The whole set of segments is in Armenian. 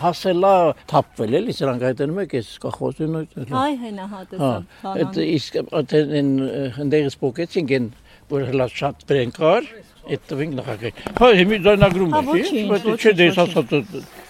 հասելա թափվել էլի սրանք այդտեղ մեկ էս կախոսին Այ հենա հա Այդ իսկ այդեն ընդերս փոքեցին գեն որ հլա շատ բրեն կար այդ տվինք նախագահ հա հիմի ձայնագրում Հա, է ոչինչ, բայց չէ ոչինչ, դες ասած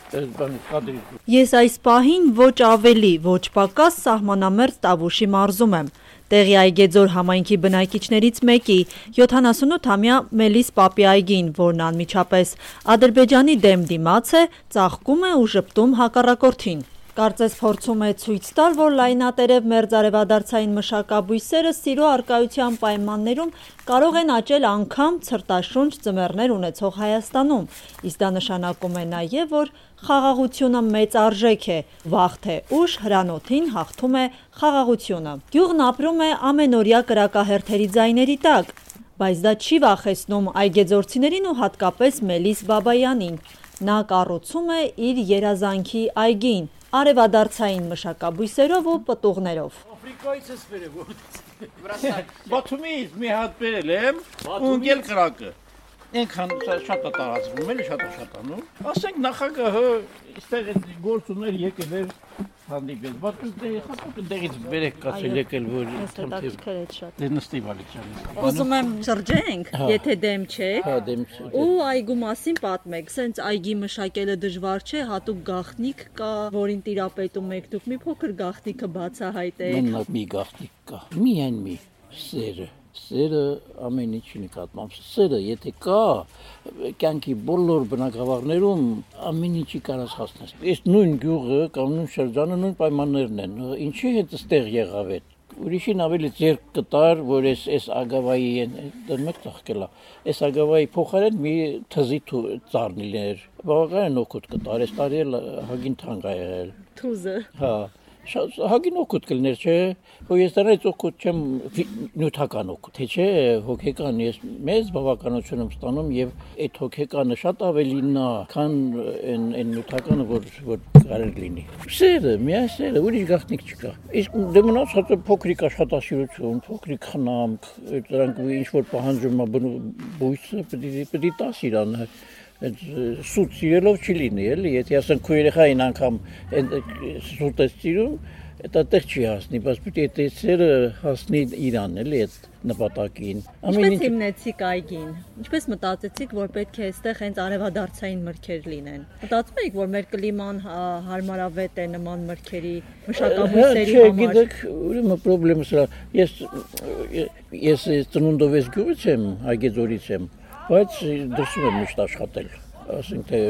Ես այս պահին ոչ ավելի, ոչ պակաս սահմանամերձ Տավուշի մարզում եմ։ Տեղի Այգեձոր համայնքի բնակիչներից մեկի 78-ամյա Մելիս Պապի այգին, որն անմիջապես Ադրբեջանի դեմ դիմաց է, ծաղկում է ու ժպտում հակառակորդին։ Կարծես փորձում է ցույց տալ, որ լայնատերև մերձարևադարձային մշակաբույսերը սիրո արկայության պայմաններում կարող են աճել անգամ ցրտաշունչ ձմեռներ ունեցող Հայաստանում, իսկ դա նշանակում է նաև, որ խաղաղությունը մեծ արժեք է, վաղ թե ուշ հրանոթին հաղթում է խաղաղությունը։ Գյուղն ապրում է ամենօրյա կրակահերթերի ձայների տակ, բայց դա չի վախեցնում այգեձորցիներին ու հատկապես Մելիս Բաբայանին։ Նա կառուցում է իր երազանքի այգին, արևադարձային մշակաբույսերով ու պտուղներով։ Աֆրիկայից էս բերել Բաթումից մի հատ բերել եմ ունգել կրակը Այնքան շատ է տարածվում, էլի շատ է շատանում։ Ասենք նախագահը այստեղ այդ գործուներ եկել էր հանդիպել։ Բայց խախտուկ դերից բերեք կացել եկել որ շատ։ դե նստի վալիցյանը։ Ուզում եմ շրջենք, Հա։ եթե դեմ չեք։ Հա դեմ չէ։ Ու այգու մասին պատմեք, սենց այգի մշակելը դժվար չէ, հատուկ գաղտնիք կա, որին տիրապետում եք դուք մի փոքր գաղտնիքը բացահայտեք։ Մենակ մի գաղտնիք կա։ Միայն մի սերը սերը ամեն ինչի նկատմամբ սերը եթե կա կյանքի բոլոր բնակավարներում ամեն ինչի կարաս հասնես այս նույն գյուղը կամ նույն շրջանը նույն պայմաններն են ինչի հետ ստեղ եղավ այդ ուրիշին ավելի ձեր կտար որ այս այս ագավայի դեռ թախկելա այս ագավայի փոխարեն մի թզի ծառնիներ բավականին օգուտ կտար այս տարի հագին թանկ ա եղել Թուզը։ հա հագին օգուտ կլներ, չէ։ Որ ես դրանից օգուտ չեմ նյութական օգուտ, թե չէ, հոգեկան ես մեծ բավականություն եմ ստանում եւ այդ հոգեկանը շատ ավելին է, քան այն այն նյութականը, որ որ կարող լինի։ Սերը, միայն սերը, ուրիշ գաղտնիք չկա։ Իսկ դե մնացածը փոքրիկ աշխատասիրություն, փոքրիկ խնամք, դրանք ինչ որ պահանջում է բույսը, պետք է պետք է տաս իրան սուտ սիրելով չի լինի, էլի, եթե ասեն քո երեխային անգամ սուտ է սիրում, դա տեղ չի հասնի, բայց պետք է այդ սերը հասնի իրան, էլի, այդ նպատակին։ Ինչպես հիմնեցիք այգին։ Ինչպես մտածեցիք, որ պետք է այստեղ հենց արևադարձային մրգեր լինեն։ Մտածում եք, որ մեր կլիման հա- հարմարավետ է նման մրգերի մշակաբույսերի Չէ, համար։ գիտեք, ուրեմն խնդրեմը սրա։ Ես ես ծնունդով ես գյուղից եմ, Այգեձորից եմ, բայց դրսում եմ միշտ աշխատել ասենք թե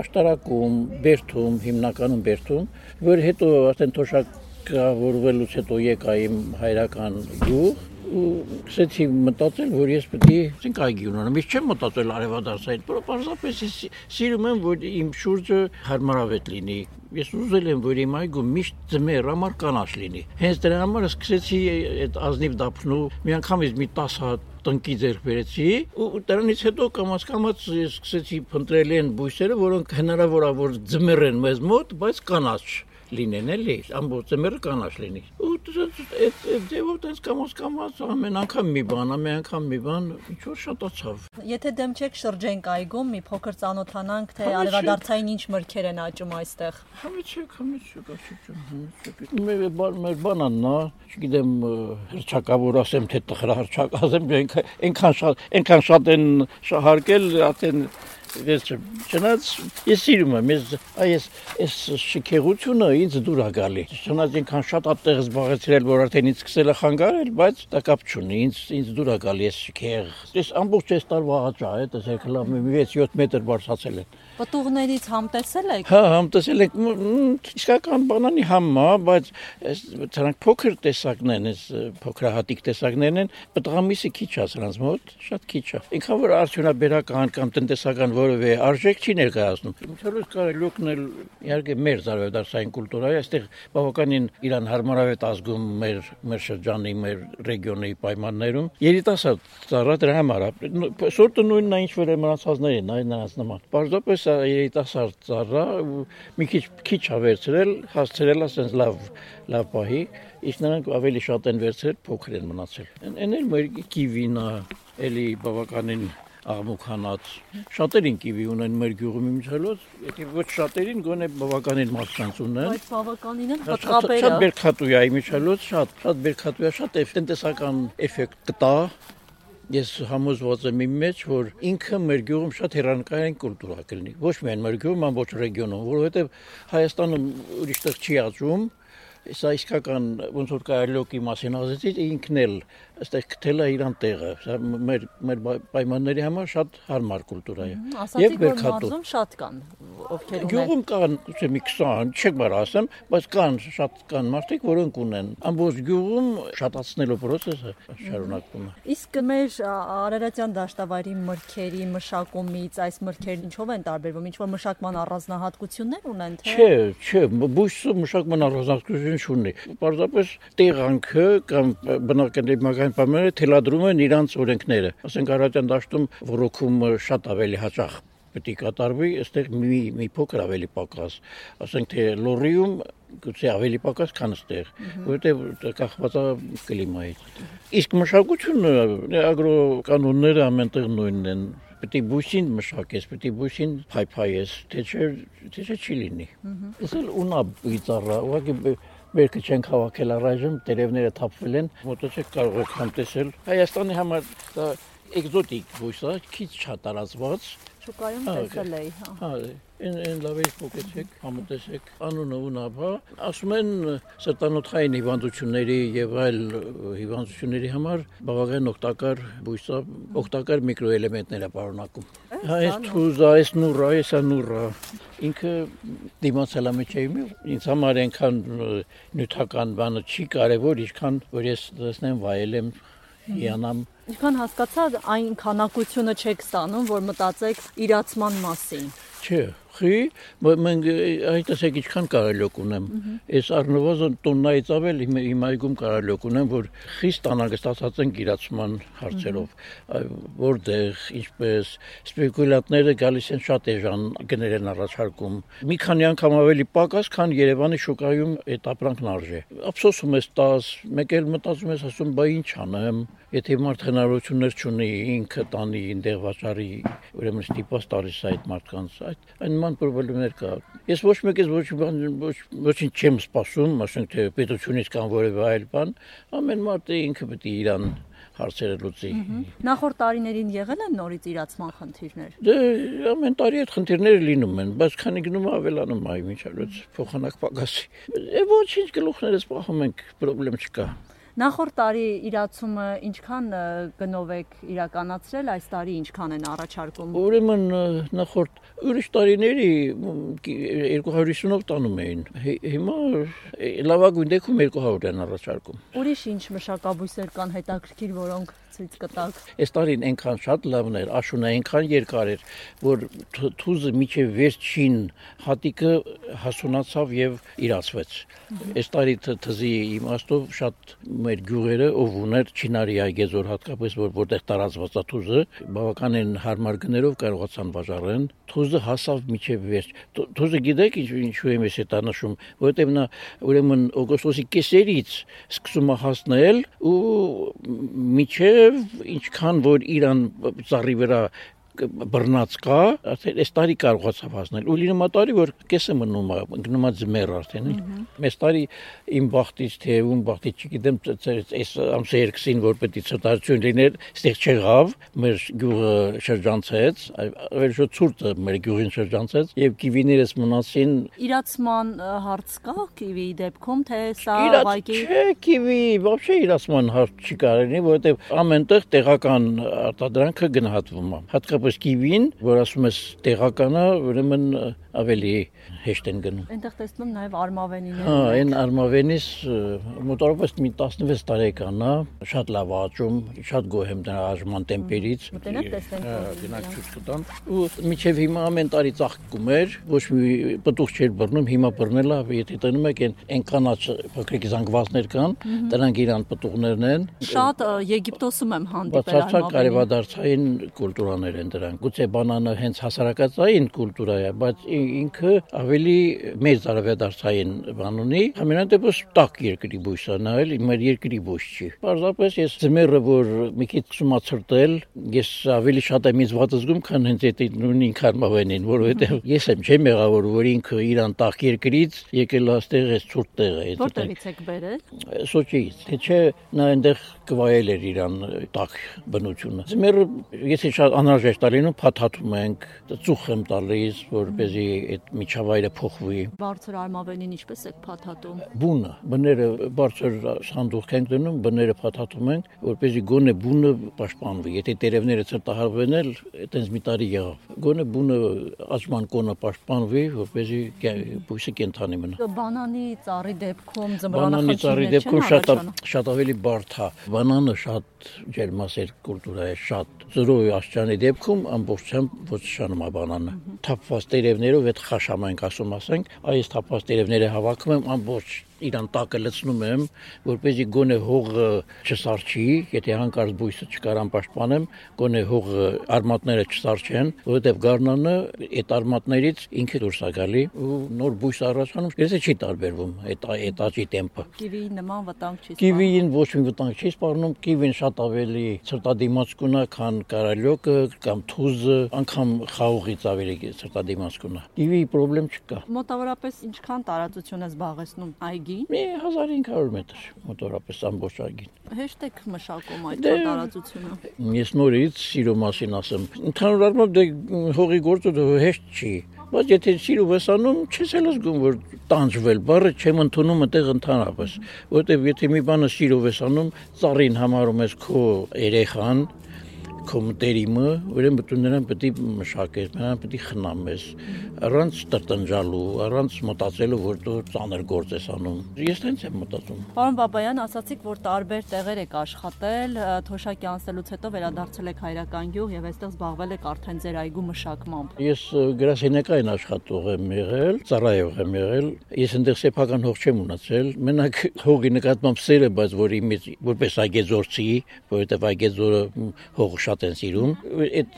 աշտարակում, Բերթում, հիմնականում Բերթում, որ հետո արդեն թոշակավորվելուց հետո եկա իմ հայրական գյուղ ու սկսեցի մտածել, որ ես պետք է ցինք այգի ունենամ։ Ես չեմ մտածել արևադարձային, բայց պարզապես ես սիրում եմ, որ իմ շուրջը հարմարավետ լինի։ Ես ուզել եմ, որ իմ այգու միշտ ձմեռ համար կանաչ լինի։ Հենց դրա համար սկսեցի այդ ազնիվ դափնու մի անգամից մի 10 հատ տնկի ձեռք բերեցի ու դրանից հետո կամած կամած ես սկսեցի փնտրել են բույսերը, որոնք հնարավոր է որ ձմեռ են մեզ մոտ, բայց կանաչ լինեն էլի, ամբողջ ձմեռը կանաչ լինի։ Ու այդ դեպքում տես կամոց կամոց ամեն անգամ մի բան, ամեն անգամ մի բան, ինչ որ շատացավ։ Եթե դեմ չեք շրջենք այգում, մի փոքր ծանոթանանք, թե արևադարձային ինչ մրգեր են աճում այստեղ։ Համեցեք, համեցեք, ասում, համեցեք։ Մեր բան մեր բանանն է, չգիտեմ հրճակավոր ասեմ թե տխրա հրճակ ասեմ, այնքան այնքան շատ այնքան շատ են շահարկել, արդեն վերջը չնայած ես սիրում եմ ես այս այս շքեղությունը ինձ դուր է գալի չնայած ինքան շատ ատեղ զբաղեցրել որ արդեն ինձ սկսել է խանգարել բայց դա կապ չունի ինձ ինձ դուր է գալի այս շքեղ ես ամբողջ այս տարվա աճա է տեսեք լավ 6-7 մետր բարձրացել են Պտուղներից համտեսել եք։ Հա, համտեսել եք իսկական բանանի համ է, բայց այս դրանք փոքր տեսակներն են, այս փոքրահատիկ տեսակներն են, պտղամիսը քիչ է սրանց մոտ, շատ քիչ է։ Ինքան որ արդյունաբերական կամ տնտեսական որևէ արժեք չի ներկայացնում։ Ինչալուց կարելի օգնել իհարկե մեր զարվեդարսային կուլտուրայի, այստեղ բավականին իրան հարմարավետ ազգում մեր մեր շրջանի, մեր ռեգիոնի պայմաններում։ Երիտասարդ ծառա դրա համար Սորտը նույնն է ինչ որ մնացածներին, այ նրանց նման։ Պարզապես երիտասարդ ծառա մի քիչ քիչ ա վերցրել, հասցրել է sense լավ լավ պահի, իսկ նրանք ավելի շատ են վերցրել, փոքր են մնացել։ Այն այն էլ մեր կիվին է, էլի բավականին աղմուկանած։ Շատերին կիվի ունեն մեր գյուղում իմիջելոց, եթե ոչ շատերին գոնե բավականին մարդկանց ունեն։ Բայց բավականին են Շատ խտղապերը։ բերքատու է իմիջելոց, շատ շատ բերքատու է, շատ է տնտեսական էֆեկտ կտա։ Ես համոզված եմ իմ մեջ, որ ինքը մեր գյուղում շատ հերանեկարային կուլտուրա կլինի։ Ոչ միայն մեր գյուղում, ոչ ռեգիոնում, որովհետև Հայաստանում ուրիշտեղ չի աճում, Սա իսկական ոնց որ կարելոկի մասին ասեցիք, ինքն էլ այստեղ գտել է իրան տեղը։ Սա մեր մեր պայմանների համար շատ հարմար կուլտուրա է։ որ մարզում շատ կան, ովքեր ունեն։ Գյուղում կան, չէ՞ մի 20, չեք բար ասեմ, բայց կան շատ կան մարդիկ, որոնք ունեն։ Ամբողջ գյուղում շատացնելու process-ը շարունակվում է։ Իսկ մեր Արարատյան դաշտավայրի մրգերի մշակումից այս մրգերն ինչով են տարբերվում, ինչ որ մշակման առանձնահատկություններ ունեն, թե Չէ, չէ, բույսը մշակման առանձնահատկություն չունի։ Պարզապես տեղանքը կամ բնակարանական պայմանները թելադրում են իրանց օրենքները։ Ասենք Արարատյան դաշտում ռոքում շատ ավելի հաճախ պետք է կատարվի, այստեղ մի մի փոքր ավելի պակաս։ Ասենք թե լորիում գուցե ավելի պակաս, քան այստեղ, որովհետև կախված է կլիմայից։ Իսկ մշակությունը, ագրո կանոնները ամենտեղ նույնն են պետք է բույսին մշակես, պետք է բույսին փայփայես, թե չէ, թե չէ չի լինի։ Իսել ունա բիծառա, ուղղակի Մերկը չեն հավաքել առայժմ, տերևները թափվել են, մոտեցեք կարող եք համտեսել։ Հայաստանի համար դա էկզոտիկ բույս է, քիչ չատարածված, շուկայում տեսել էի, հա։ Հա, այն այն լավ է փոքեցեք, համտեսեք, անունը ունաբա։ Ասում են սրտանոթային հիվանդությունների եւ այլ հիվանդությունների համար բավական օգտակար բույս է, օգտակար միկրոէլեմենտներ է պարունակում։ Հա, այս թուզա, այս նուրա, այս նուրա ինքը դիմացել է մեջեիմի ինձ համար այնքան նյութական բանը չի կարևոր, ինչքան որ ես դեսնեմ վայելեմ հիանամ Ինչքան հասկացա, այն քանակությունը չեք ստանում, որ մտածեք իրացման մասին։ Չէ, խի, մենք այդտեսեք ինչքան կարելոք ունեմ։ Այս առնվազն տոննայից ավել իմ այգում կարելոք ունեմ, որ խիստ անհանգստացած են գիրացման հարցերով։ Որտեղ, ինչպես սպեկուլյանտները գալիս են շատ էժան գներ են առաջարկում։ Մի քանի անգամ ավելի պակաս, քան Երևանի շուկայում այդ ապրանքն արժե։ Ափսոսում ես 10, մեկ էլ մտածում ես ասում, բա ինչ անեմ, եթե մարդ հնարավորություններ չունի ինքը տանի ինտեղ վաճառի, ուրեմն ստիպված տալիս այդ մարդկանց։ Այդ այն նման խորհուրդներ կա։ Ես ոչ մեկից ոչ բան ոչ ոչինչ չեմ սպասում, ասենք թե պետությունից կամ որևէ այլ բան, ամեն մարդը ինքը պետք է իրան հարցերը լուծի։ Նախորդ տարիներին եղել են նորից իրացման խնդիրներ։ Դե ամեն տարի այդ խնդիրները լինում են, բայց քանի գնում է ավելանում այ միջալոց փոխանակ պակասի։ Է ոչինչ գլուխներս պահում ենք, խնդրեմ չկա։ Նախորդ տարի իրացումը ինչքան գնով եք իրականացրել, այս տարի ինչքան են առաջարկում։ Ուրեմն նախորդ ուրիշ տարիների 250-ով տանում էին։ Հիմա լավագույն դեպքում 200 են առաջարկում։ Ուրիշ ինչ մշակաբույսեր կան հետաքրքիր, որոնք ցույց կտակ։ Այս տարին այնքան շատ լավն էր, աշունը այնքան երկար էր, որ թուզը միջև վերջին հատիկը հասունացավ եւ իրացվեց։ Այս տարի թզի իմաստով շատ մեր գյուղերը ով ուներ Չինարի այգեզոր հատկապես որ որտեղ տարածված է թուզը, բավականին հարմար գներով կարողացան վաճառեն։ Թուզը հասավ միջև վերջ։ Թուզը գիտեք ինչ ինչու եմ ես դա նշում, որովհետեւ նա ուրեմն օգոստոսի կեսերից սկսում է հասնել ու միջև ինչքան որ իրան ծառի վրա բռնած կա, արդեն այս տարի կարողացավ հասնել։ Ու լինում է տարի, որ կեսը մնում է, գնում է ձմեռ արդեն։ Մեծ տարի իմ բախտից թե ում բախտից չգիտեմ, այս ամսը երկսին որ պետք է ցտարություն լիներ, ստեղ չեղավ, մեր գյուղը շրջանցեց, այլ ցուրտը մեր գյուղին շրջանցեց եւ կիվիներս մնացին։ Իրացման հարց կա կիվի դեպքում, թե սա ուղղակի Չէ, կիվի, вообще իրացման հարց չի կարելի, որովհետեւ ամենտեղ տեղական արտադրանքը գնահատվում է։ Հատկապես որպես կիվին, որ ասում ես տեղականը, ուրեմն ավելի հեշտ են գնում։ Այնտեղ տեսնում նաև արմավենիներ։ Հա, այն արմավենիս մոտավորապես մի 16 տարեկան է, շատ լավ աճում, շատ գոհ եմ դրա աժման տեմպերից։ Մտենակ տեսնենք։ Հա, գնանք ցույց կտամ։ Ու միջև հիմա ամեն տարի ծաղկում էր, ոչ մի պտուղ չէր բռնում, հիմա բռնել է, եթե տնում եք այն կանաչ փոքրիկ զանգվածներ կան, դրանք իրան պտուղներն են։ Շատ Եգիպտոսում եմ հանդիպել արմավենի։ Բացարձակ արևադարձային կուլտուրաներ են դրան։ Գուցե բանանը հենց հասարակածային կուլտուրա է, բայց ինքը ավելի մեծ արևադարձային բան ունի։ Համենայն դեպս տակ երկրի բույս է, նա էլ մեր երկրի բույս չի։ Պարզապես ես ձմեռը որ մի քիչ սումացրտել, ես ավելի շատ եմ իզված զգում, քան հենց այդ նույն ինքարմավենին, որովհետև ես եմ չեմ եղավոր, որ ինքը իրան տակ երկրից եկել աստեղ է ցուրտ տեղ է։ Որտեղից եք բերել։ Սոչիից։ Թե չէ նա այնտեղ կվայել էր իրան տակ բնությունը։ Ձմեռը եթե շատ անհրաժեշտ է լինում, փաթաթում ենք, ծուխ եմ տալիս, որպեսզի այդ միջավայրը փոխվի։ Բարձր արմավենին ինչպես եք փաթաթում։ Բունը, բները բարձր սանդուղք ենք դնում, բները փաթաթում ենք, որպեսզի գոնե բունը պաշտպանվի։ Եթե տերևները ծրտահարվեն այտենց մի տարի եղավ։ Գոնե բունը աճման կոնը պաշտպանվի, որպեսզի բույսը կենթանի մնա։ Բանանի ծառի դեպքում Բանանի ծառի դեպքում շատ շատ ավելի բարդ է։ Բանանը շատ ջերմասեր կուլտուրա է, շատ զրոյ աշճանի դեպքում ամբողջությամբ ոչնչանում է բանանը։ Թափված տերևներով այդ խաշամ ենք ասում ասենք, այս թափված տերևները հավաքում եմ ամբողջ իրան տակը լցնում եմ, որպեսզի գոնե հողը չսարչի, եթե հանկարծ բույսը չկարան պաշտպանեմ, գոնե հողը արմատները չսարչեն, որովհետև գառնանը այդ արմատներից ինքը դուրս է գալի ու նոր բույս առաջանում, երբ չի տարբերվում այդ այդ աճի տեմպը։ Կիվիի նման վտանգ չի։ Կիվիին ոչ մի վտանգ չի սպառնում, կիվին շատ ավելի ցրտադիմաց կունա, քան կարալյոկը կամ թուզը, անգամ խաղողից ավելի ցրտադիմաց կունա։ Կիվիի խնդրեմ չկա։ Մոտավորապես ինչքան տարածություն է զբաղեցնում այգի այգին։ Մի 1500 մետր մոտորապես ամբողջ այգին։ Հեշտ եք մշակում այդ դե, տարածությունը։ Ես նորից սիրո մասին ասեմ։ Ընդհանուր առմամբ դե հողի գործը հեշտ չի բայց եթե սիրով ես անում, չես էլ զգում որ տանջվել, բառը չեմ ընդունում այդեղ ընդհանրապես, որովհետև եթե մի բանը սիրով ես անում, ծառին համարում ես քո երեխան, քո մտերիմը, ուրեմն դու նրան պետք է մշակես, նրան պետք է խնամես, առանց տրտնջալու, առանց մտածելու, որ դու ծանր գործ ես անում։ Ես տենց եմ մտածում։ Պարոն Բաբայան, ասացիք, որ տարբեր տեղեր եք աշխատել, թոշակի անցելուց հետո վերադարձել եք հայրական գյուղ եւ այստեղ զբաղվել եք արդեն ձեր այգու մշակմամբ։ Ես գրասենյակային աշխատող եմ եղել, ծառայող եմ եղել։ Ես այնտեղ սեփական հող չեմ ունեցել։ Մենակ հողի նկատմամբ սերը, բայց որ իմից որպես այգեզորցի, որովհետեւ այգեզորը հողը շատ են սիրում։ Այդ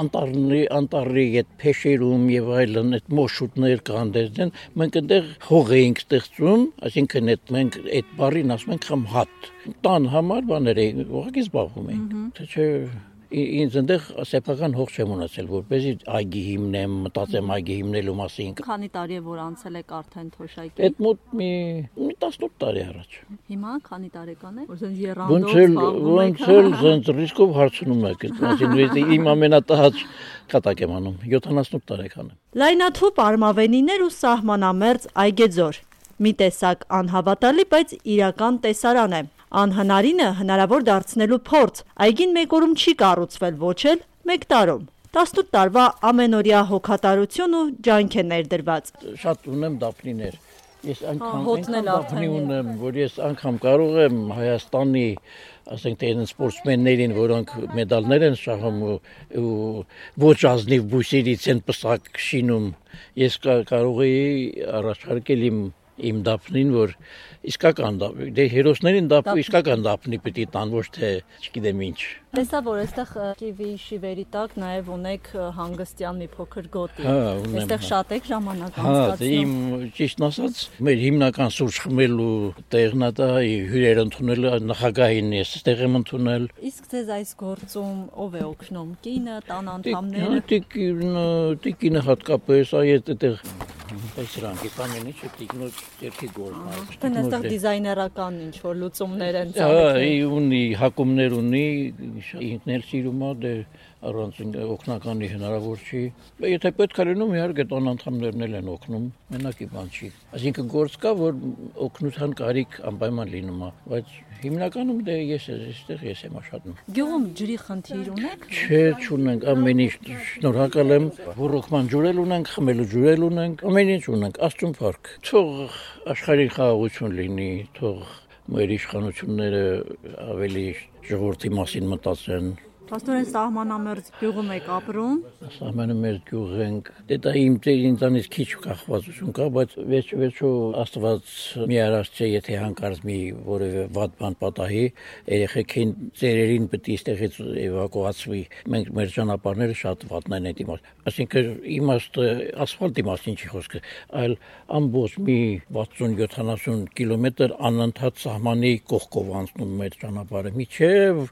անտառի անտառի այդ փեշերում եւ այլն այդ մոշուտներ կան դերն մենք այնտեղ հող էինք ստեղծում, այսինքն այդ մենք այդ բարին ասում ենք խմհատ։ Տան համար բաներ էինք, ուղղակի զբաղվում էինք։ Թե չէ ինձ այնտեղ սեփական հող չեմ ունեցել, որպեսզի այգի հիմնեմ, մտածեմ այգի հիմնելու մասին։ Քանի տարի է որ անցել եք արդեն թոշակի։ Այդ մոտ մի մի 18 տարի առաջ։ Հիմա քանի տարեկան եք։ Որ զեն երանդով Ոնց էլ զենց ռիսկով հարցնում եք, այսինքն իմ ամենատահած կատակ եմ անում 78 տարեկան եմ։ Լայնաթուփ արմավենիներ ու սահմանամերձ այգեձոր։ Մի տեսակ անհավատալի, բայց իրական տեսարան է։ Անհնարինը հնարավոր դարձնելու փորձ այգին մեկ օրում չի կառուցվել ոչ էլ մեկ տարում։ 18 տարվա ամենօրյա հոգատարություն ու ջանք է ներդրված։ Շատ ունեմ դափնիներ։ Ես անգամ դափնի ունեմ, որ ես անգամ կարող եմ Հայաստանի ասենք թե այն սպորտսմեններին, որոնք մեդալներ են շահում ու ոչ ազնիվ բույսերից են պսակ շինում, ես կարող էի առաջարկել իմ իմ դափնին, որ իսկական դափ, դե հերոսներին դափ իսկական դափնի պիտի տան, ոչ թե չգիտեմ ինչ։ Տեսա որ այստեղ կիվի շիվերի տակ նաև ունեք հանգստյան մի փոքր գոտի։ Հա, Այստեղ շատ եք ժամանակ հա, անցկացնում։ Հա, իմ ճիշտն ասած, մեր հիմնական սուրճ խմելու տեղն է դա, հյուրեր ընդունելը նախագահին ես ստեղ եմ ընդունել։ Իսկ ձեզ այս գործում ով է օգնում։ Կինը, տան անդամները։ Տիկինը, հատկապես այդ այդտեղ Այսրանք ամեն ինչը տիկնոջ երկի գործն է։ Դեն այստեղ դիզայներական ինչ որ լուծումներ են ծառայում։ Հա, ունի հակումներ ունի, ինքն էլ սիրում է դե առանց օգնականի հնարավոր չի։ Եթե պետք է լինում, իհարկե տան անդամներն էլ են օգնում, մենակի բան չի։ Այսինքն գործ կա, որ օգնության կարիք անպայման լինում է, բայց հիմնականում դե ես այստեղ ես եմ աշխատում։ Գյուղում ջրի խնդիր ունեք։ Չէ, չունենք, ամեն ինչ շնորհակալ եմ, ռոռոկման ջուրել ունենք, խմելու ջուրել ունենք, ամեն ինչ ունենք, աստուն փառք։ Թող աշխարհի խաղաղություն լինի, թող մեր իշխանությունները ավելի ժողովրդի մասին մտածեն, Պաստորեն սահմանամերձ գյուղում եք ապրում։ Սահմանամերձ գյուղ ենք։ Դե դա իմ ծեր ինձանից քիչ կախվածություն կա, բայց վերջ վերջո Աստված մի արած չէ, եթե հանկարծ մի որևէ վատ բան պատահի, երեխեքին ծերերին պետք է այստեղից էվակուացվի։ Մենք մեր ճանապարհները շատ վատն են այդ իմաստ։ Այսինքն իմաստը ասֆալտի մասին չի խոսքը, այլ ամբողջ մի 60-70 կիլոմետր անընդհատ սահմանի կողքով անցնում մեր ճանապարհը միջև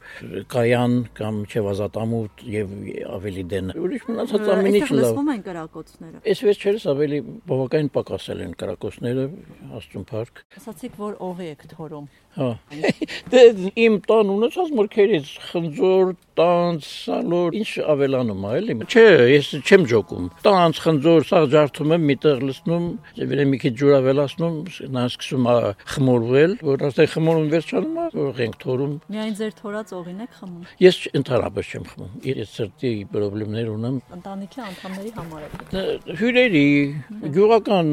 կայան կամ մինչև ազատամուտ եւ ավելի դեն։ Ուրիշ մնացած ամեն ինչ լավ։ Լսվում են կրակոցները։ Այս վերջերս ավելի բավականին պակասել են կրակոցները Աստուն Փարք։ Ասացիք, որ օղի եք թորում։ Հա։ Դե իմ տան ունեցած մրգերից խնձոր, տանց, սալոր, ինչ ավելանում է, էլի։ Չէ, ես չեմ ջոկում։ Տանց, խնձոր, սա ջարդում եմ, միտեղ լցնում, դեպի մի քիչ ջուր ավելացնում, նա սկսում է խմորվել, որ ասել խմորում վերջանում է, որ ենք թորում։ Միայն ձեր թորած օղին եք խմում։ Ես ընդհանրապես չեմ խմում։ Ես սրտի խնդիրներ ունեմ Ընտանիքի անդամների համար Դե, հյուրերի գյուղական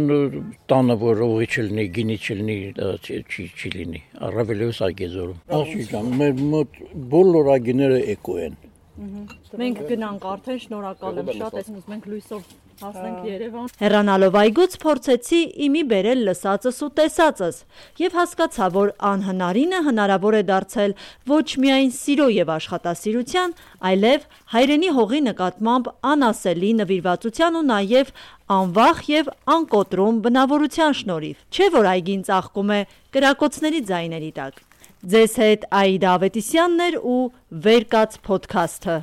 տանը որ ողի չլինի, գինի չլինի, չի չի չի լինի։ Առավելևս այգեզորում։ Աշիջան, մեր մոտ բոլոր այգիները էկո են։ Մենք գնանք արդեն շնորհակալ եմ շատ, ես ուզում ենք լույսով հասնենք Երևան։ Հեռանալով այգուց փորձեցի իմի բերել լսածս ու տեսածս եւ հասկացա, որ անհնարինը հնարավոր է դարձել ոչ միայն սիրո եւ աշխատասիրության, այլև հայրենի հողի նկատմամբ անասելի նվիրվածության ու նաեւ անվախ եւ անկոտրում բնավորության շնորհիվ։ Չէ որ այգին ծաղկում է կրակոցների ձայների տակ։ Ձեզ հետ Աիդա Ավետիսյանն էր ու Վերկաց ոդքասթը։